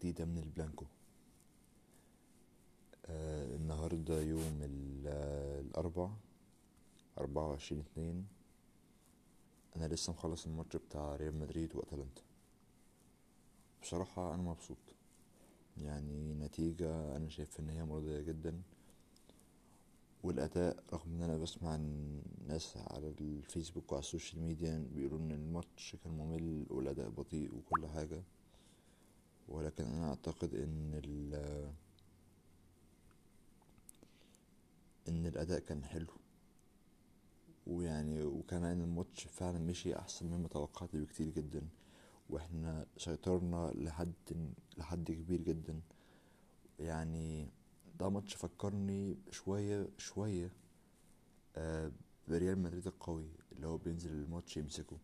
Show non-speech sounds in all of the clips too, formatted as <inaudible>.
جديدة من البلانكو. آه النهاردة يوم ال- الأربع أربعة وعشرين اتنين. أنا لسه مخلص الماتش بتاع ريال مدريد وأتلانتا. بصراحة أنا مبسوط. يعني نتيجة أنا شايف إن هي مرضية جدا. والأداء رغم إن أنا بسمع الناس على الفيسبوك وعلى ال social media بيقولوا إن الماتش كان ممل والأداء بطيء وكل حاجة. ولكن أنا أعتقد إن ال إن الأداء كان حلو. ويعني وكمان الماتش فعلا مشي أحسن مما توقعت بكتير جدا. وإحنا سيطرنا لحد لحد كبير جدا. يعني ده ماتش فكرني شوية شوية آه بريال مدريد القوي اللي هو بينزل الماتش يمسكه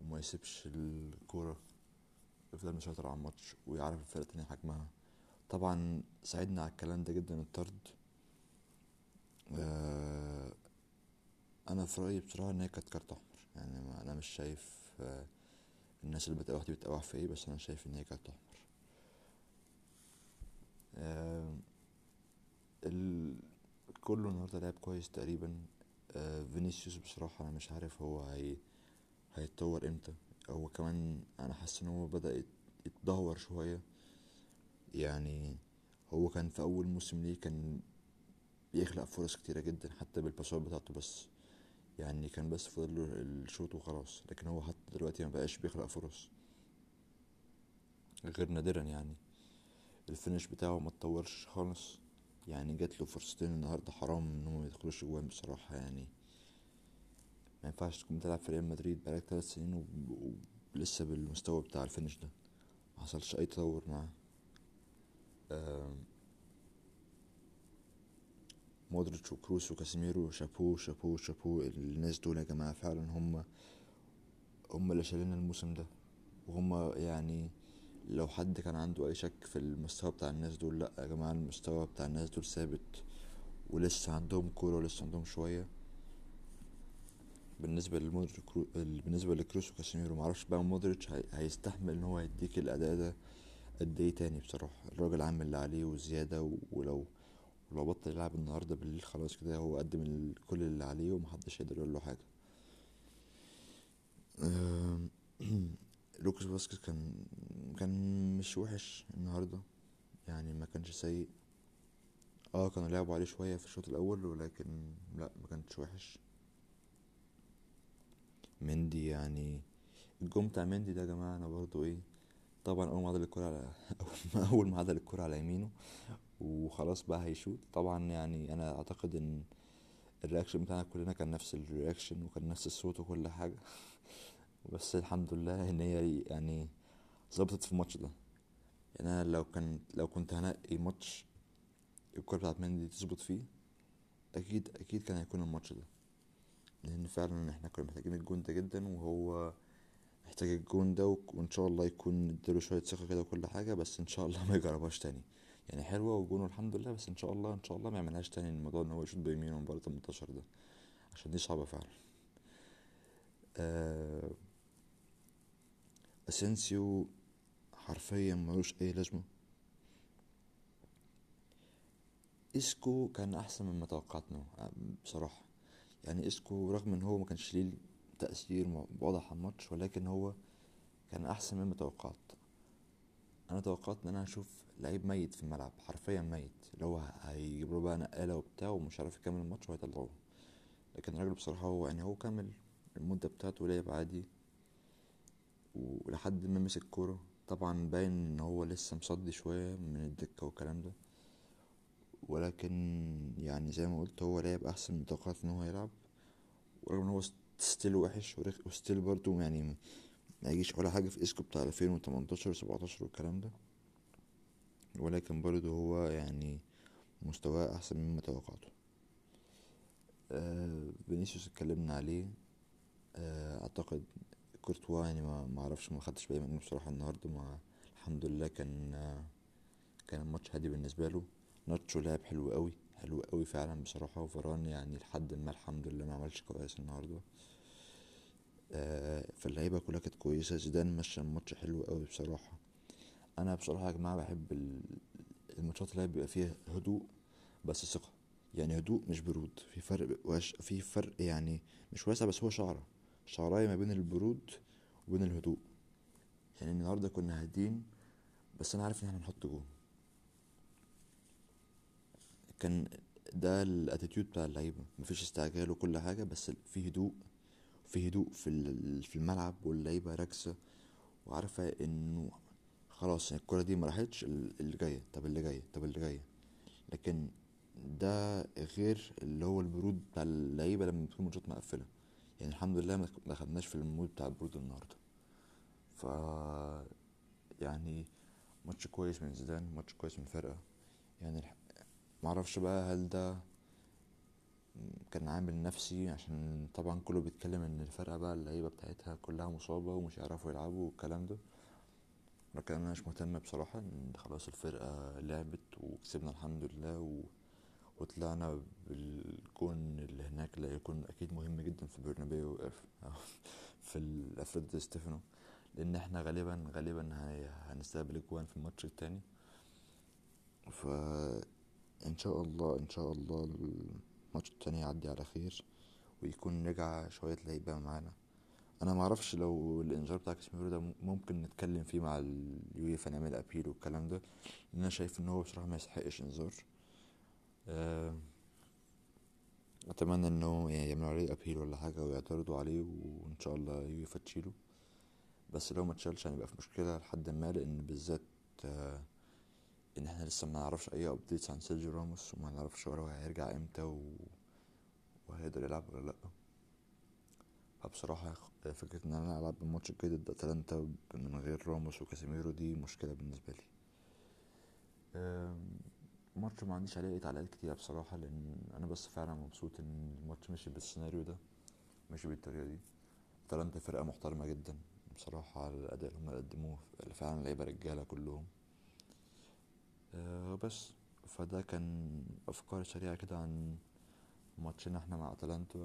وما يسيبش الكورة. يفضل مسيطر على الماتش ويعرف الفرقة التانية حجمها. طبعا ساعدنا على الكلام ده جدا الطرد. آه أنا في رأيي بصراحة إن هي كانت كارت أحمر. يعني أنا مش شايف آه الناس اللي بتقاوح دي بتقاوح في إيه بس أنا شايف إن هي كارت أحمر. آه. كله النهارده لعب كويس تقريبا. آه فينيسيوس بصراحة أنا مش عارف هو هي... هيتطور إمتى. هو كمان أنا حاسس إن هو يت- يتدهور شوية. يعني هو كان في أول موسم ليه كان بيخلق فرص كتيرة جدا حتى بالباسات بتاعته بس. يعني كان بس فاضل الشوط وخلاص لكن هو حتى دلوقتي ما بقاش بيخلق فرص. غير نادرا يعني. الفينش بتاعه ما اتطورش خالص. يعني جات له فرصتين النهارده حرام إن هو ما يدخلوش جوان بصراحة يعني. ما ينفعش تكون بتلعب في ريال مدريد بقالك ثلاث سنين ولسه بالمستوى بتاع الفينش ده. ما حصلش أي تطور معاه. مودريتش وكروس وكاسيميرو شابوه شابوه شابوه الناس دول يا جماعة فعلا هم هم اللي شايلين الموسم ده. وهم يعني لو حد كان عنده أي شك في المستوى بتاع الناس دول لأ يا جماعة المستوى بتاع الناس دول ثابت. ولسه عندهم كورة ولسه عندهم شوية. بالنسبة لمودريتش بالنسبة لكروس وكاسيميرو معرفش بقى مودريتش هي... هيستحمل إن هو يديك الأداء ده قد إيه تاني بصراحة. الراجل عامل اللي عليه وزيادة و... ولو ولو بطل يلعب النهاردة بالليل خلاص كده هو قدم كل اللي عليه ومحدش يقدر يقول له حاجة. أم، <clears throat> لوكاس فاسكيز كان كان مش وحش النهاردة. يعني ما كانش سيء. آه كانوا لعبوا عليه شوية في الشوط الأول ولكن لا ما كانش وحش. مندي يعني. الجون بتاع مندي ده يا جماعة أنا برضو إيه طبعا أول ما عدل الكرة على <laughs> <laughs> أول ما عدل الكرة على يمينه وخلاص بقى هيشوط. طبعا يعني أنا أعتقد إن ال reaction بتاعنا كلنا كان نفس ال reaction وكان نفس الصوت وكل حاجة. <laughs> بس الحمد لله إن هي يعني ظبطت في الماتش ده. يعني أنا لو كان لو كنت هنقي ماتش الكرة بتاعت مندي تظبط فيه أكيد أكيد كان هيكون الماتش ده. لأن فعلا إحنا كنا محتاجين الجون ده جدا وهو محتاج الجون ده وإن شاء الله يكون اداله شوية ثقة كده وكل حاجة بس إن شاء الله <laughs> ما يجربهاش تاني. يعني حلوة وجونه الحمد لله بس إن شاء الله إن شاء الله ما يعملهاش تاني الموضوع إن هو يشوط بيمينه من بره 18 ده. عشان دي صعبة فعلا. آه أسينسيو حرفيا ملوش أي لازمة. اسكو كان أحسن مما توقعتنا بصراحة. يعني اسكو رغم إن هو ما كانش ليه تأثير واضح على الماتش ولكن هو كان أحسن مما توقعت أنا توقعت إن أنا هشوف لعيب ميت في الملعب حرفيا ميت اللي هو هيجيب له بقى نقالة وبتاع ومش عارف يكمل الماتش وهيطلعوه لكن الراجل بصراحة هو يعني هو كمل المدة بتاعته ولعب عادي ولحد ما مسك كورة. طبعا باين إن هو لسه مصدي شوية من الدكة والكلام ده. ولكن يعني زي ما قلت هو لعب أحسن من توقعت إن هو يلعب ورغم إن هو still وحش و still برضه يعني ما يجيش ولا حاجة في اسكو بتاع 2018 17 والكلام ده. ولكن برضه هو يعني مستواه أحسن مما توقعته. آه فينيسيوس اتكلمنا عليه. آه أعتقد كورتوا يعني ما أعرفش ما خدتش بالي منه بصراحة النهاردة ما الحمد لله كان آه كان الماتش هادي بالنسبة له. ناتشو لعب حلو قوي حلو قوي فعلا بصراحة وفاران يعني لحد ما الحمد لله ما عملش كويس النهاردة. آه فاللعيبة كلها كانت كويسة زيدان مشى الماتش حلو قوي بصراحة. أنا بصراحة يا جماعة بحب ال- الماتشات اللي بيبقى فيها هدوء بس ثقة. يعني هدوء مش برود في فرق وش في فرق يعني مش واسع بس هو شعرة. شعراية ما بين البرود وبين الهدوء. يعني النهارده كنا هادين بس أنا عارف إن إحنا هنحط جون. كان ده ال attitude بتاع اللعيبة. مفيش استعجال وكل حاجة بس في هدوء في هدوء في في الملعب واللعيبة راكزة وعارفة إنه خلاص الكرة دي ما راحتش ال- اللي جاية. طب اللي جاية؟ طب اللي جاية؟ لكن ده غير اللي هو البرود بتاع اللعيبة لما بتكون ماتشات مقفلة. يعني الحمد لله ما دخلناش في ال mood بتاع البرود النهارده. ف يعني ماتش كويس من زيدان ماتش كويس من الفرقه يعني معرفش بقى هل ده كان عامل نفسي عشان طبعا كله بيتكلم إن الفرقة بقى اللعيبة بتاعتها كلها مصابة ومش هيعرفوا يلعبوا والكلام ده. لكن أنا مش مهتم بصراحة إن خلاص الفرقة لعبت وكسبنا الحمد لله و... وطلعنا بالجون اللي هناك اللي هيكون أكيد مهم جدا في برنابيو في ألفريدو دي ستيفانو لأن إحنا غالبا غالبا هن- هنستقبل اجوان في الماتش التاني. ف إن شاء الله إن شاء الله الماتش التاني يعدي على خير ويكون رجع شوية لعيبة معانا. أنا ما أعرفش لو الإنذار بتاع كاسيميرو ده ممكن نتكلم فيه مع اليويفا نعمل appeal والكلام ده لأن أنا شايف إن هو بصراحة ما يستحقش إنذار. آه، أتمنى إنه يعملوا عليه appeal ولا حاجة ويعترضوا عليه وإن شاء الله يويفا تشيله. بس لو ما اتشالش هنبقى في مشكلة لحد ما لأن بالذات آه، إن إحنا لسه ما نعرفش أي updates عن سيرجيو راموس وما نعرفش هو هيرجع إمتى و... وهيقدر يلعب ولا لأ. فبصراحة فكرة إن أنا ألعب الماتش الجاي ضد أتلانتا من غير راموس وكاسيميرو دي مشكلة بالنسبة لي. ماتش ما عنديش عليه تعليقات كتير بصراحة لأن أنا بس فعلا مبسوط إن الماتش مشي بالسيناريو ده مشي بالطريقة دي. أتلانتا فرقة محترمة جدا بصراحة على الأداء اللي هما قدموه فعلا لعيبة رجالة كلهم. بس. فده كان أفكار سريعة كده عن ماتشنا إحنا مع أتلانتا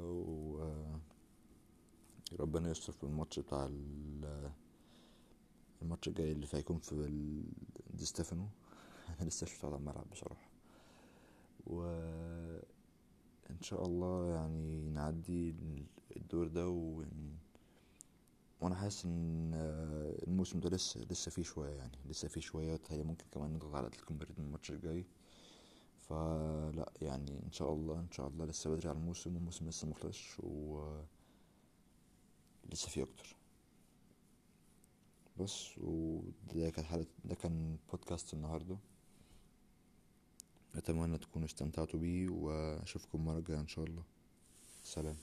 وربنا يستر في الماتش بتاع ال- الماتش الجاي اللي هيكون في دي ستيفانو. <laughs> أنا لسه شفته على الملعب بصراحة. وان شاء الله يعني نعدي الدور ده ون... وأنا حاسس ان الموسم ده لسه لسه فيه شوية يعني لسه فيه شوية هي ممكن كمان نضغط على أتلتيكو مدريد الماتش الجاي. فلا يعني إن شاء الله إن شاء الله لسه بدري على الموسم والموسم لسه مخلصش و لسه فيه أكتر. بس وده كانت حلقة ده كان بودكاست النهاردة. أتمنى تكونوا استمتعتوا بيه وأشوفكم المرة الجاية إن شاء الله. سلام.